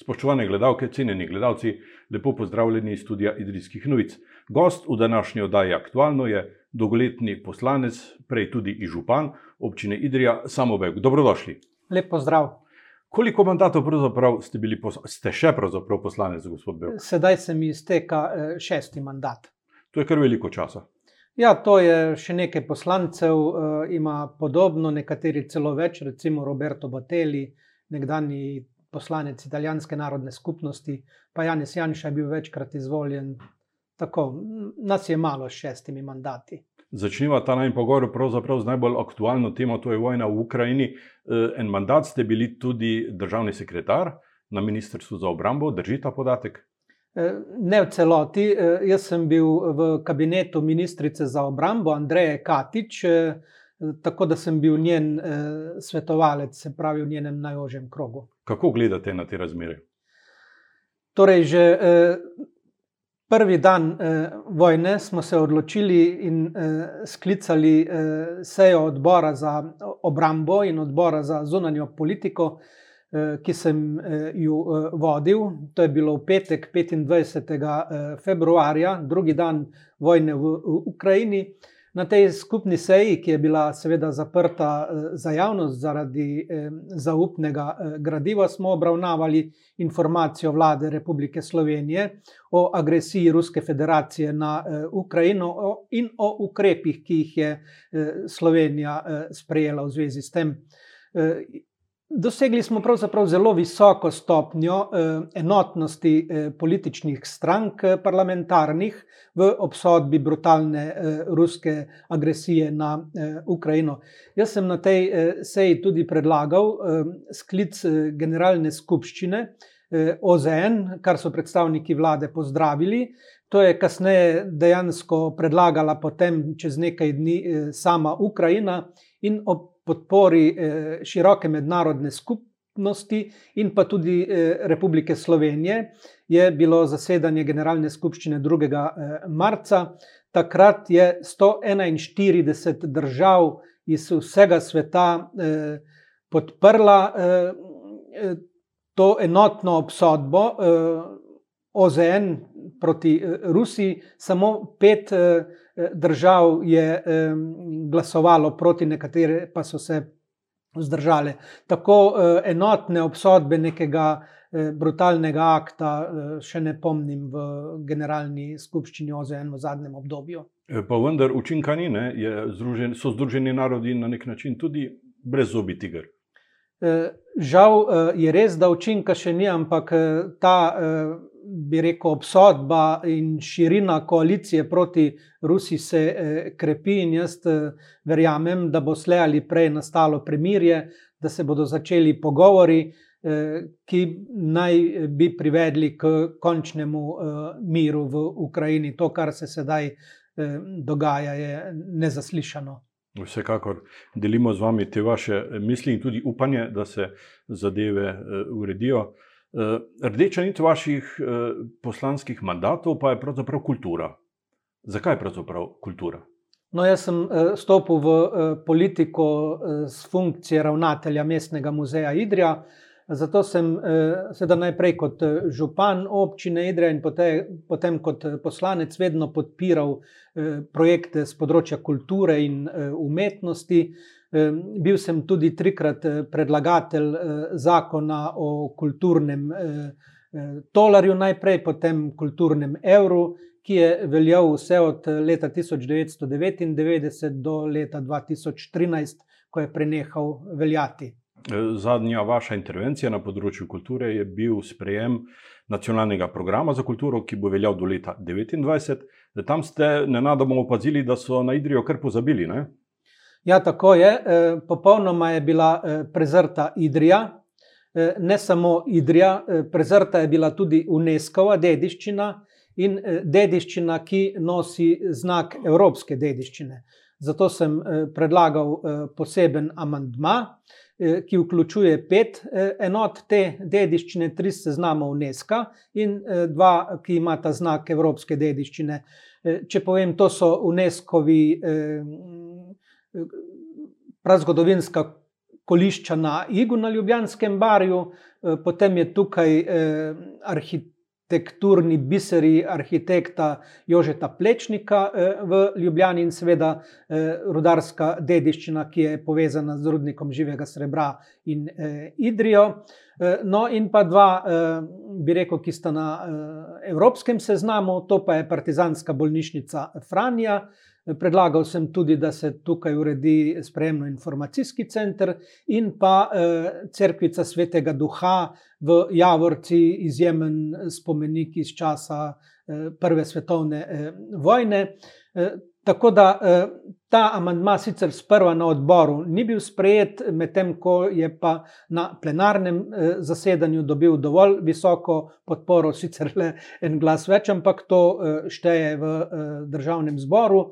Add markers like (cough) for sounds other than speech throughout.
Spoštovane gledalke, cenjeni gledalci, lepo pozdravljeni iz studia Idrijskih novic. Gost v današnji oddaji aktualno je dolgoletni poslanec, prej tudi župan občine Idrija, Samobek. Dobrodošli. Lep pozdrav. Koliko mandatov ste bili, ste še pravzaprav poslanec, gospod Bel? Sedaj se mi izteka eh, šesti mandat. To je kar veliko časa. Ja, to je še nekaj poslancev, eh, ima podobno, nekateri celo več, recimo Roberto Batelli, nekdani poslanec italijanske narodne skupnosti, pa Janis Janša je bil večkrat izvoljen. Tako, nas je malo s šestimi mandati. Začnimo ta najmen pogovor pravzaprav z najbolj aktualno temo, to je vojna v Ukrajini. Eh, en mandat ste bili tudi državni sekretar na Ministrstvu za obrambo, drži ta podatek? Eh, ne v celoti. Eh, jaz sem bil v kabinetu ministrice za obrambo Andreje Katič, tako da sem bil njen svetovalec, se pravi v njenem najožjem krogu. Kako gledate na te razmere? Torej, že eh, prvi dan eh, vojne smo se odločili in eh, sklicali eh, sejo odbora za obrambo in odbora za zunanjo politiko, eh, ki sem eh, jo eh, vodil. To je bilo v petek, 25. Eh, februarja, drugi dan vojne v, v Ukrajini. Na tej skupni seji, ki je bila seveda zaprta eh, za javnost zaradi eh, zaupnega eh, gradiva, smo obravnavali informacijo vlade Republike Slovenije o agresiji Ruske federacije na Ukrajino in o ukrepih, ki jih je Slovenija sprejela v zvezi s tem. Dosegli smo pravzaprav zelo visoko stopnjo eh, enotnosti eh, političnih strank eh, parlamentarnih v obsodbi brutalne ruske agresije na Ukrajino. Jaz sem na tej seji tudi predlagal sklic generalne skupščine OZN, kar so predstavniki vlade pozdravili. To je kasneje dejansko predlagala potem čez nekaj dni sama Ukrajina in ob podpori eh, široke mednarodne skupnosti in pa tudi eh, Republike Slovenije je bilo zasedanje Generalne skupščine 2. Eh, marca. Takrat je 141 držav iz vsega sveta podprla to enotno obsodbo OZN proti Rusiji, samo pet držav je glasovalo proti, nekatere pa so se vzdržale. Tako eh, enotne obsodbe nekega eh, brutalnega akta eh, še ne pomnim v generalni skupščini OZN v zadnjem obdobju. Pa vendar učinka ni, združen, so združeni narodi na nek način tudi brez zobi tiger. Žal je res, da učinka še ni, ampak ta bi rekel, obsodba in širina koalicije proti Rusiji se eh, krepi, in jaz eh, verjamem, da bo slej ali prej nastalo premirje, da se bodo začeli pogovori, eh, ki naj bi privedli k končnemu miru v Ukrajini. To, kar se sedaj dogaja, je nezaslišano. Vsekakor delimo z vami te vaše misli in tudi upanje, da se zadeve uredijo. Eh, rdeča nit vaših eh, poslanskih mandatov pa je pravzaprav kultura. Zakaj je pravzaprav kultura? No, jaz sem eh, stopil v politiko s funkcije ravnatelja mestnega muzeja Idrija. Zato sem seveda najprej kot župan občine Idrija in potem kot poslanec vedno podpiral projekte z področja kulture in umetnosti. Bil sem tudi trikrat eh, predlagatelj eh, zakona o kulturnem eh, tolarju, najprej potem kulturnem evru, ki je veljal vse od leta 1999 do leta 2013, ko je prenehal veljati. Zadnja vaša intervencija na področju kulture je bil sprejem nacionalnega programa za kulturo, ki bo veljal do leta 2029. Tam ste nenadoma opazili, da so na Idrijo kar pozabili. Ne? Ja, tako je. E, popolnoma je bila e, prezrta Idrija, e, ne samo Idrija, prezrta je bila tudi UNESCO-va dediščina in dediščina, ki nosi znak evropske dediščine. Zato sem predlagal poseben amandma, ki vključuje pet enot te dediščine, tri seznama UNESCO in dva, ki imata znak evropske dediščine. Če povem, to so UNESCO-vi prazgodovinska kolišča na Igu na Ljubljanskem barju, potem je tukaj arhitekturni biseri arhitekta Jožeta Plečnika v Ljubljani in seveda rudarska dediščina, ki je povezana z rudnikom živega srebra in Idrijo. No, in pa dva, bi rekel, ki sta na evropskem seznamu, to pa je Partizanska bolnišnica Franja. Predlagal sem tudi, da se tukaj uredi sprejemno-informacijski center in pa Cerkvica svetega Duha v Javorci, izjemen spomenik iz časa Prve svetovne vojne. Tako da ta amantma sicer sprva na odboru ni bil sprejet, medtem ko je pa na plenarnem zasedanju dobil dovolj visoko podporo, (laughs) sicer le en glas več, ampak to šteje v državnem zboru.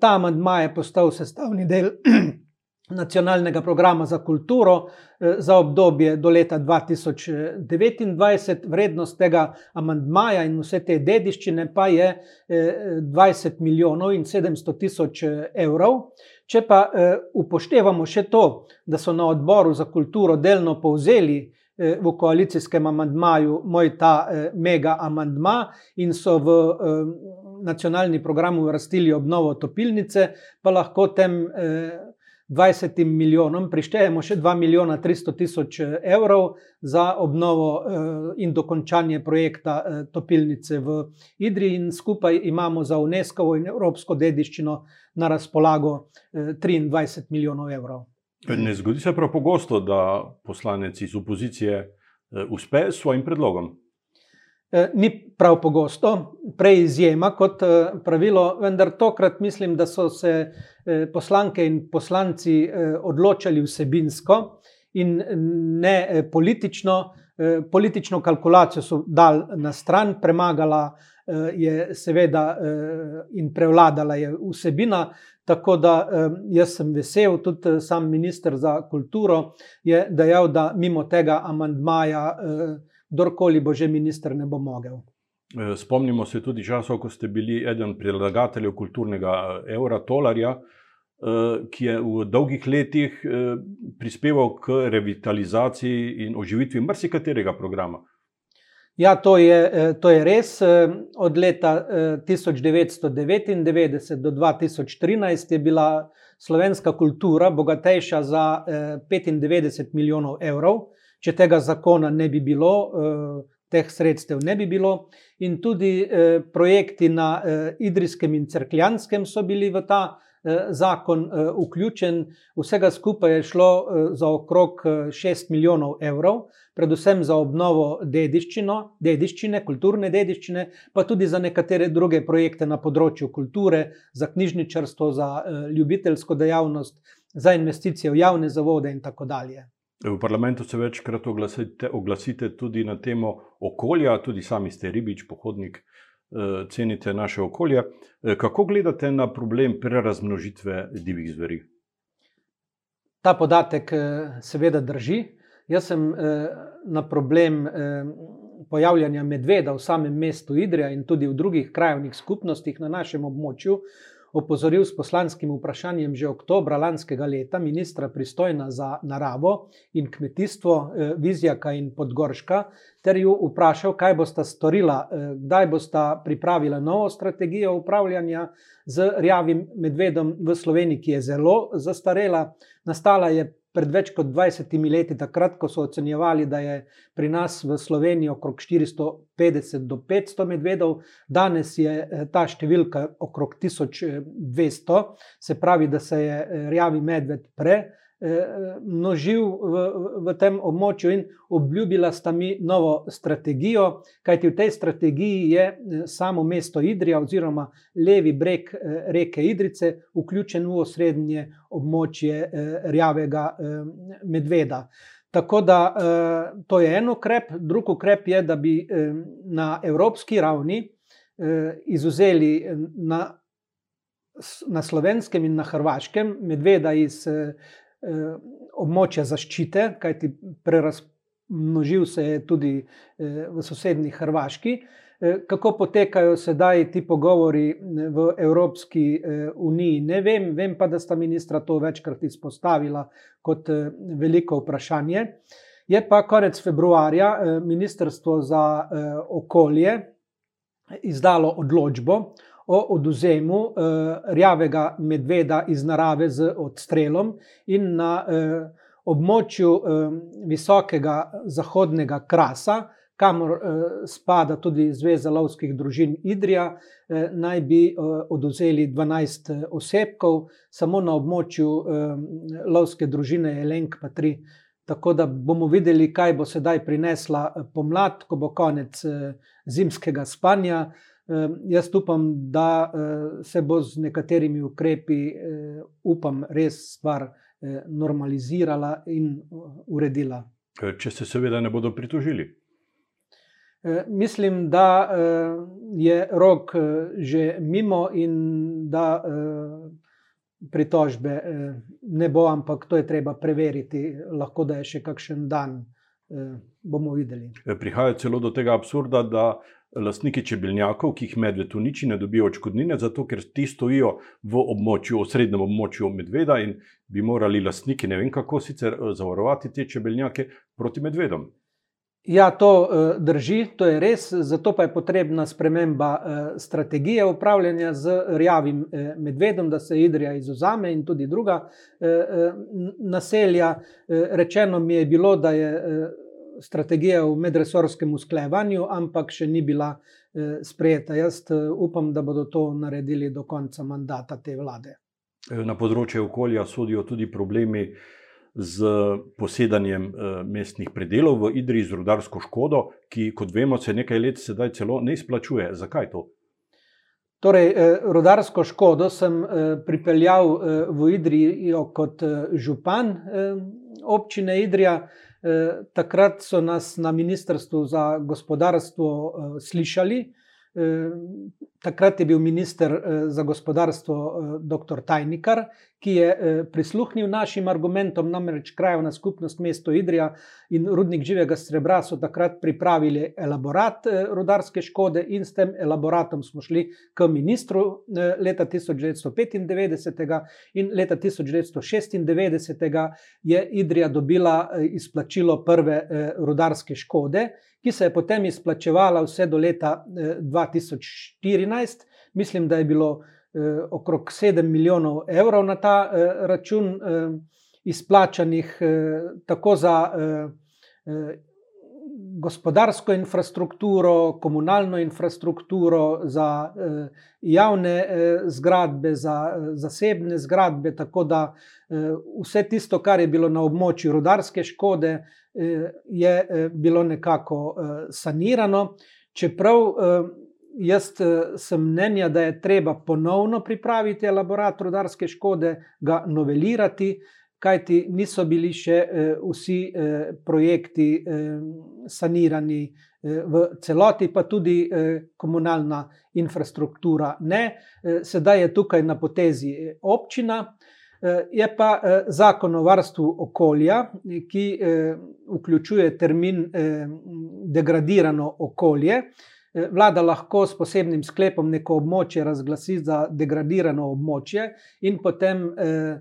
Ta amantma je postal sestavni del (clears throat) nacionalnega programa za kulturo za obdobje do leta 2029. Vrednost tega amantmaja in vse te dediščine pa je 20 milijonov in 700 tisoč evrov. Če pa upoštevamo še to, da so na odboru za kulturo delno povzeli v koalicijskem amantmaju moj ta mega amantma in so v nacionalni program uvrstili obnovo topilnice, pa lahko tem 20 milijonom prištejemo še 2 milijona 300 tisoč evrov za obnovo in dokončanje projekta topilnice v Idriji, in skupaj imamo za Unescovo in evropsko dediščino na razpolago 23 milijonov evrov. Ne zgodi se prav pogosto, da poslanec iz opozicije uspe s svojim predlogom. Ni prav pogosto, prej izjema kot pravilo, vendar tokrat mislim, da so se poslanke in poslanci odločali vsebinsko in ne politično. Politično kalkulacijo so dali na stran, premagala je seveda in prevladala je vsebina. Tako da jaz sem vesel, tudi sam minister za kulturo je dejal, da mimo tega amandmaja kdorkoli bo že minister, ne bo mogel. Spomnimo se tudi časov, ko ste bili eden predlagateljev kulturnega evra, tolarja, ki je v dolgih letih prispeval k revitalizaciji in oživitvi marsikaterega programa. Ja, to je, to je res. Od leta tisoč devetsto devetindevetdeset do dva tisoč trinajst je bila slovenska kultura bogatejša za petindevetdeset milijonov evrov. Če tega zakona ne bi bilo, teh sredstev ne bi bilo. In tudi projekti na Idrijskem in Cerkljanskem so bili v ta zakon vključeni. Vsega skupaj je šlo za okrog šest milijonov evrov, predvsem za obnovo dediščine, kulturne dediščine, pa tudi za nekatere druge projekte na področju kulture, za knjižničarstvo, za ljubiteljsko dejavnost, za investicije v javne zavode in tako dalje. V parlamentu se večkrat oglasite, oglasite tudi na temo okolja, tudi sami ste ribič, pohodnik, cenite naše okolje. Kako gledate na problem prerazmnožitve divjih zveri? Ta podatek seveda drži. Jaz sem na problem pojavljanja medveda v samem mestu Idrija in tudi v drugih krajevnih skupnostih na našem območju opozoril s poslanskim vprašanjem že oktobra lanskega leta ministra, pristojna za naravo in kmetijstvo, Vizjaka in Podgorška, ter ju vprašal, kaj bosta storila, kdaj bosta pripravila novo strategijo upravljanja z rjavim medvedom v Sloveniji, ki je zelo zastarela. Nastala je pred več kot dvajsetimi leti, takrat ko so ocenjevali, da je pri nas v Sloveniji okrog štiristo petdeset do petsto medvedov, danes je ta številka okrog tisoč dvesto. Se pravi, da se je rjavi medved premnožil v, v tem območju in obljubila sta mi novo strategijo, kajti v tej strategiji je samo mesto Idrija oziroma levi breg reke Idrijce vključen v osrednje območje rjavega medveda. Tako da to je en ukrep, drug ukrep je, da bi na evropski ravni izvzeli na na Slovenskem in na Hrvaškem medveda iz območja zaščite, kajti množil se je tudi v sosednji Hrvaški. Kako potekajo sedaj ti pogovori v Evropski uniji, ne vem, vem pa, da sta ministra to večkrat izpostavila kot veliko vprašanje. Je pa konec februarja Ministrstvo za okolje izdalo odločbo o oduzemu eh, rjavega medveda iz narave z odstrelom in na eh, območju eh, visokega zahodnega krasa, kamor eh, spada tudi Zveza lovskih družin Idrija, eh, naj bi eh, oduzeli 12 eh, osebkov, samo na območju eh, lovske družine Elenk pa 3. Tako da bomo videli, kaj bo sedaj prinesla pomlad, ko bo konec zimskega spanja. Jaz upam, da eh, se bo z nekaterimi ukrepi, eh, upam, res stvar eh, normalizirala in uredila. Če se seveda ne bodo pritožili. Mislim, da je rok že mimo in da pritožbe ne bo, ampak to je treba preveriti. Lahko da je še kakšen dan, bomo videli. Prihaja celo do tega absurda, da lastniki čebelnjakov, ki jih medved uniči, ne dobijo odškodnine, zato ker ti stojijo v območju, v srednjem območju medveda in bi morali lastniki, ne vem kako sicer, eh, zavarovati te čebelnjake proti medvedom. Ja, to uh, drži, to je res, zato pa je potrebna sprememba uh, strategije upravljanja z rjavim medvedom, da se Idrija izuzame in tudi druga naselja. Rečeno mi je bilo, da je strategija v medresorskem usklajevanju, ampak še ni bila eh, sprejeta. Jaz eh, upam, da bodo to naredili do konca mandata te vlade. Eh, na področju okolja sodijo tudi problemi z posedanjem mestnih predelov v Idriji z rudarsko škodo, ki, kot vemo, se nekaj let sedaj celo ne izplačuje. Zakaj to? Torej, rudarsko škodo sem pripeljal v Idrijo kot župan občine Idrija. Eh, takrat so nas na Ministrstvu za gospodarstvo eh, slišali. Eh, takrat je bil minister za gospodarstvo dr. Tajnikar, ki je eh, prisluhnil našim argumentom, namreč krajovna skupnost mesto Idrija in rudnik živega srebra so takrat pripravili elaborat eh, rudarske škode in s tem elaboratom smo šli k ministru eh, leta 1995 in leta 1996 je Idrija dobila izplačilo prve rudarske škode, ki se je potem izplačevala vse do leta 2014. Mislim, da je bilo eh, okrog 7 milijonov evrov na ta eh, račun, eh, izplačanih eh, tako za eh, eh, gospodarsko infrastrukturo, komunalno infrastrukturo, za eh, javne eh, zgradbe, za eh, zasebne zgradbe. Tako da eh, vse tisto, kar je bilo na območju rudarske škode, eh, je eh, bilo nekako eh, sanirano. Čeprav eh, jaz eh, sem mnenja, da je treba ponovno pripraviti elaborat rudarske škode, ga novelirati, kajti niso bili še eh, vsi eh, projekti sanirani v celoti, pa tudi komunalna infrastruktura ne. Sedaj je tukaj na potezi občina. Je pa zakon o varstvu okolja, ki vključuje termin degradirano okolje, vlada lahko s posebnim sklepom neko območje razglasi za degradirano območje in potem eh,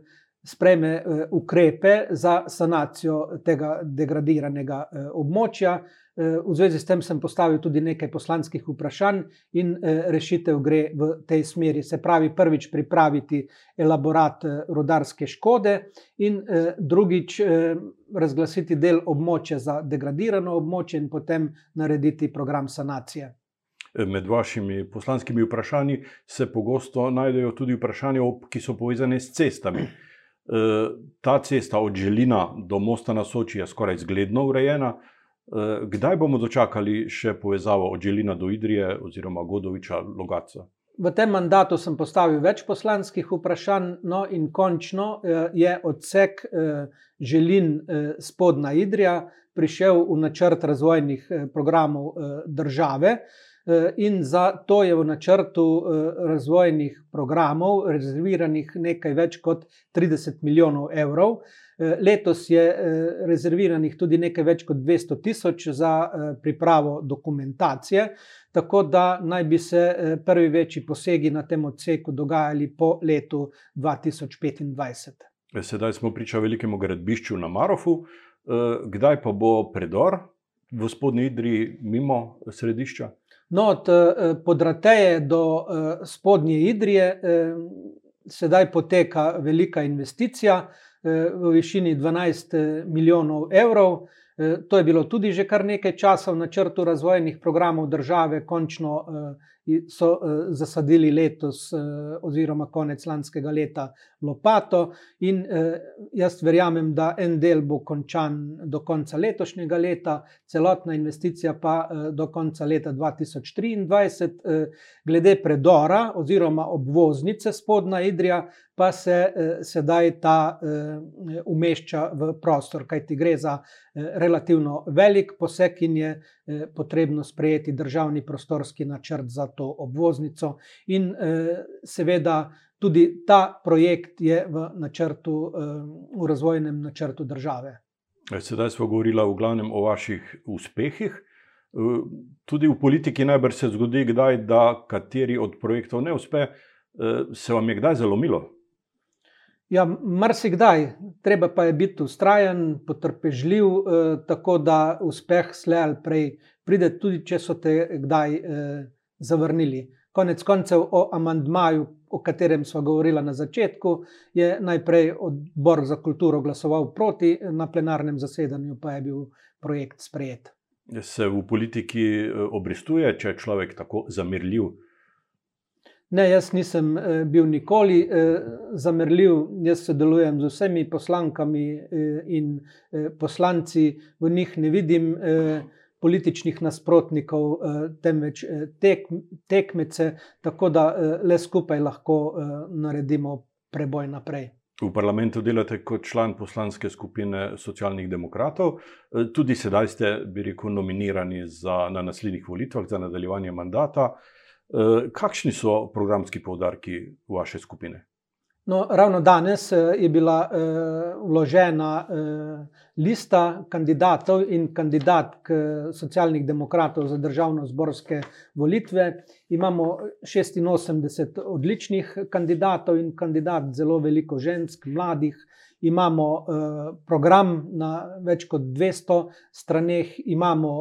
spreme eh, ukrepe za sanacijo tega degradiranega območja. V zvezi s tem sem postavil tudi nekaj poslanskih vprašanj, in rešitev gre v tej smeri. Se pravi, prvič pripraviti elaborat rodarske škode, in drugič razglasiti del območja za degradirano območje, in potem narediti program sanacije. Med vašimi poslanskimi vprašanji se pogosto najdejo tudi vprašanja, ki so povezane s cestami. E, (clears throat) ta cesta od Želina do Mosta na Soči je skoraj zgledno urejena. E, kdaj bomo dočakali še povezavo od Želina do Idrije oziroma Godoviča Logaca? V tem mandatu sem postavil več poslanskih vprašanj, no in končno e, je odsek Želin spodna Idrija prišel v načrt razvojnih programov države. In za to je v načrtu razvojnih programov rezerviranih nekaj več kot 30 milijonov evrov. Letos je rezerviranih tudi nekaj več kot 200 tisoč za pripravo dokumentacije, tako da naj bi se prvi večji posegi na tem odseku dogajali po letu 2025. Sedaj smo priča velikemu gradbišču na Marofu. Kdaj pa bo predor v spodnji Idri mimo središča? No, od Podrateje do spodnje Idrije sedaj poteka velika investicija v višini 12 milijonov evrov. To je bilo tudi že kar nekaj časa v načrtu razvojnih programov države, končno so zasadili letos, oziroma konec lanskega leta, lopato. In jaz verjamem, da en del bo končan do konca letošnjega leta, celotna investicija pa do konca leta 2023. Glede predora oziroma obvoznice Spodnja Idrija pa se sedaj ta umešča v prostor, kajti gre za relativno velik poseg in je potrebno sprejeti državni prostorski načrt za to obvoznico. In seveda tudi ta projekt je v načrtu, v razvojnem načrtu države. Sedaj sva govorila v glavnem o vaših uspehih. Tudi v politiki najbrž se zgodi kdaj, da kateri od projektov ne uspe. Se vam je kdaj zalomilo? Ja, marsikdaj, treba pa je biti vztrajen, potrpežljiv, tako da uspeh slej ali prej pride, tudi če so te kdaj zavrnili. Konec koncev o amandmaju, o katerem sva govorila na začetku, je najprej odbor za kulturo glasoval proti, na plenarnem zasedanju pa je bil projekt sprejet. Se v politiki obrestuje, če je človek tako zamerljiv? Ne, jaz nisem bil nikoli zamerljiv, jaz sodelujem z vsemi poslankami in poslanci, v njih ne vidim političnih nasprotnikov, temveč tekmece, tako da le skupaj lahko naredimo preboj naprej. V parlamentu delate kot član poslanske skupine Socialnih demokratov. Tudi sedaj ste, bi rekel, nominirani za na naslednjih volitvah za nadaljevanje mandata. Kakšni so programski poudarki vaše skupine? No, ravno danes je bila vložena lista kandidatov in kandidatk Socialnih demokratov za državnozborske volitve. Imamo šestinosemdeset odličnih kandidatov in kandidatk, zelo veliko žensk, mladih. Imamo program na več kot dvesto straneh, imamo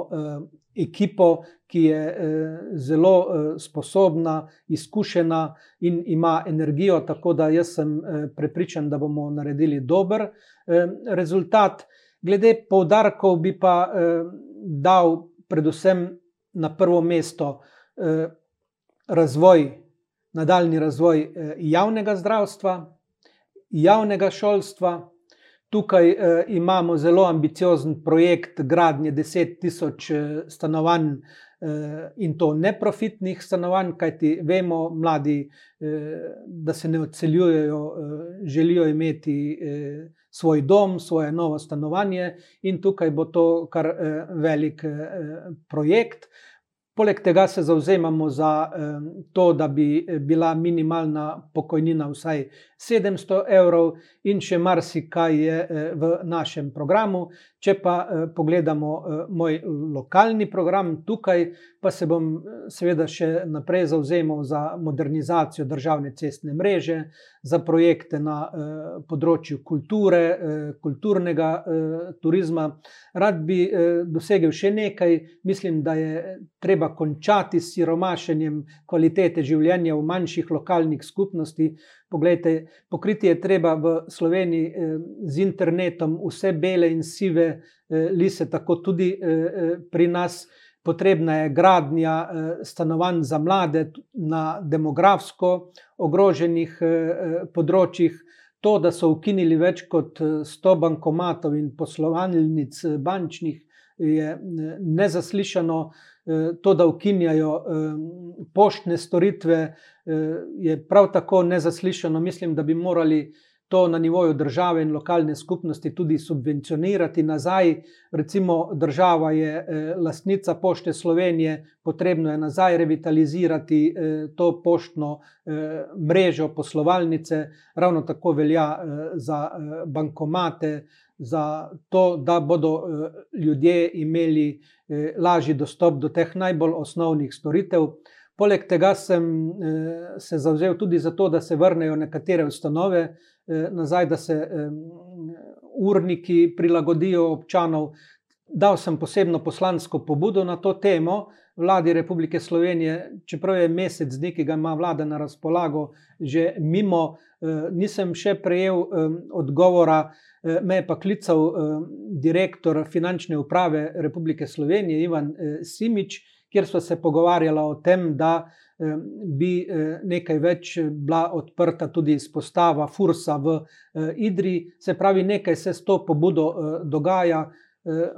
ekipo, ki je zelo sposobna, izkušena in ima energijo, tako da jaz sem prepričan, da bomo naredili dober rezultat. Glede poudarkov bi pa dal predvsem na prvo mesto razvoj, nadaljnji razvoj javnega zdravstva, javnega šolstva. Tukaj imamo zelo ambiciozen projekt gradnje deset tisoč stanovanj, in to neprofitnih stanovanj, kajti vemo, mladi, da se ne odseljujejo, želijo imeti svoj dom, svoje novo stanovanje, in tukaj bo to kar velik projekt. Poleg tega se zavzemamo za to, da bi bila minimalna pokojnina vsaj sedemsto evrov, in še marsikaj je v našem programu. Če pa pogledamo moj lokalni program, tukaj pa se bom seveda še naprej zavzemal za modernizacijo državne cestne mreže, za projekte na področju kulture, kulturnega turizma. Rad bi dosegel še nekaj, mislim, da je treba končati s siromašenjem kvalitete življenja v manjših lokalnih skupnostih. Poglejte, pokriti je treba v Sloveniji z internetom vse bele in sive lise, tako tudi pri nas. Potrebna je gradnja stanovanj za mlade na demografsko ogroženih področjih. To, da so ukinili več kot sto bankomatov in poslovalnic bančnih, je nezaslišano. To, da ukinjajo poštne storitve, je prav tako nezaslišano. Mislim, da bi morali to na nivoju države in lokalne skupnosti tudi subvencionirati nazaj. Recimo, država je eh, lastnica Pošte Slovenije, potrebno je nazaj revitalizirati eh, to poštno eh, mrežo, poslovalnice, ravno tako velja za bankomate. Za to, da bodo ljudje imeli lažji dostop do teh najbolj osnovnih storitev. Poleg tega sem se zavzel tudi za to, da se vrnejo nekatere ustanove, Eh, nazaj, da se urniki prilagodijo občanov. Dal sem posebno poslansko pobudo na to temo vladi Republike Slovenije, čeprav je mesec dni, ki ga ima vlada na razpolago, že mimo, eh, nisem še prejel odgovora. Eh, me je pa klical direktor finančne uprave Republike Slovenije, Ivan Simič, kjer smo se pogovarjali o tem, da bi eh, nekaj več bila odprta tudi izpostava Fursa v eh, Idri, se pravi, nekaj se s to pobudo eh, dogaja.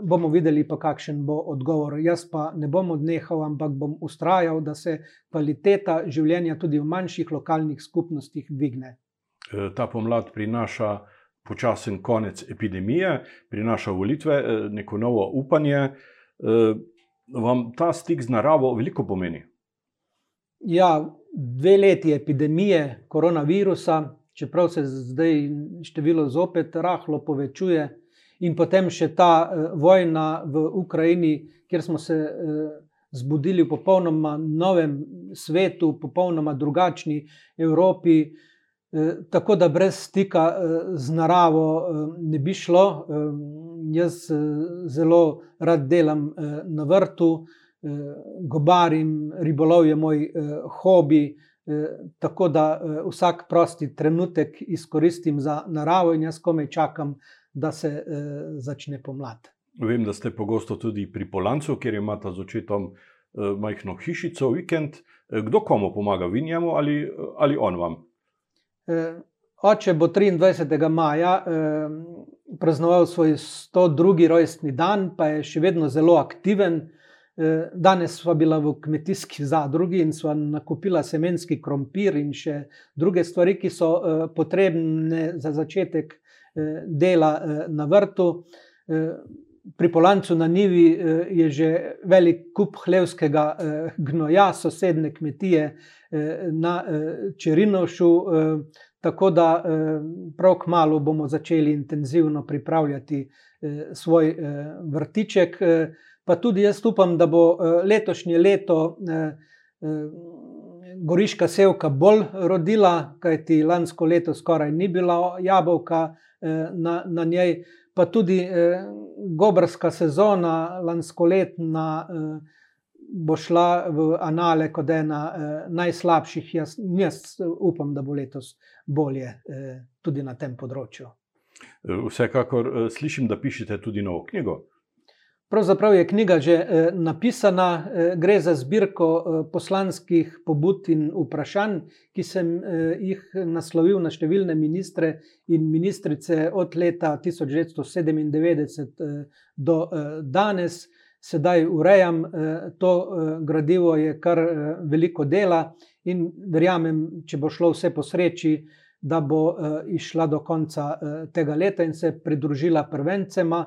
Bomo videli, pa kakšen bo odgovor. Jaz pa ne bom odnehal, ampak bom ustrajal, da se kvaliteta življenja tudi v manjših lokalnih skupnostih dvigne. Ta pomlad prinaša počasen konec epidemije, prinaša volitve, neko novo upanje. Vam ta stik z naravo veliko pomeni? Ja, dve leti epidemije koronavirusa, čeprav se zdaj število zopet rahlo povečuje, in potem še ta uh, vojna v Ukrajini, kjer smo se uh, zbudili v popolnoma novem svetu, popolnoma drugačni Evropi. Tako da brez stika z naravo ne bi šlo. Jaz zelo rad delam na vrtu, Eh, gobarim, ribolov je moj eh, hobi, eh, tako da vsak prosti trenutek izkoristim za naravo in jaz komaj čakam, da se začne pomlad. Vem, da ste pogosto tudi pri Polancu, kjer imate z očetom majhno hišico, vikend. Kdo komu pomaga, vi njemu ali, ali on vam? Oče bo 23. maja eh, praznoval svoj 102. rojstni dan, pa je še vedno zelo aktiven. Eh, danes smo bila v kmetijski zadrugi in smo nakupila semenski krompir in še druge stvari, ki so eh, potrebne za začetek eh, dela na vrtu. Pri Polancu na Nivi je že velik kup hlevskega gnoja, sosedne kmetije na Čerinošu, tako da prav k malu bomo začeli intenzivno pripravljati svoj vrtiček pa tudi jaz upam, da bo eh, letošnje leto eh, eh, Goriška sevka bolj rodila, kajti lansko leto skoraj ni bila jabolka na, na njej, pa tudi gobrska sezona lansko letna. Bo šla v anale kot ena eh, najslabših. Jaz, jaz upam, da bo letos bolje eh, tudi na tem področju. Vsekakor eh, slišim, da pišete tudi novo knjigo. Pravzaprav je knjiga že eh, napisana, eh, gre za zbirko eh, poslanskih pobud in vprašanj, ki sem jih naslovil na številne ministre in ministrice od leta 1997 do danes. Sedaj urejam to gradivo, je kar veliko dela in verjamem, če bo šlo vse po sreči, da bo išla do konca tega leta in se pridružila prvencema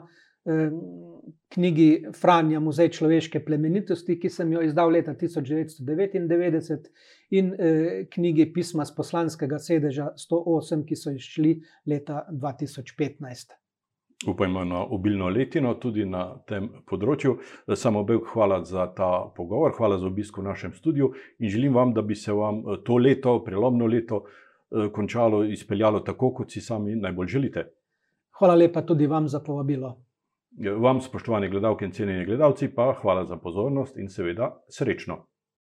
knjigi Franja, Muzej človeške plemenitosti, ki sem jo izdal leta 1999, in eh, knjigi Pisma z poslanskega sedeža 108, ki so izšli leta 2015. Upajmo na obilno letino tudi na tem področju. Samo Beg, hvala za ta pogovor, hvala za obisk v našem studiu in želim vam, da bi se vam eh, to leto, prelomno leto, eh, končalo, izpeljalo tako, kot si sami najbolj želite. Hvala lepa tudi vam za povabilo. Vam, spoštovani gledalci in cenjeni gledalci, pa hvala za pozornost in seveda srečno.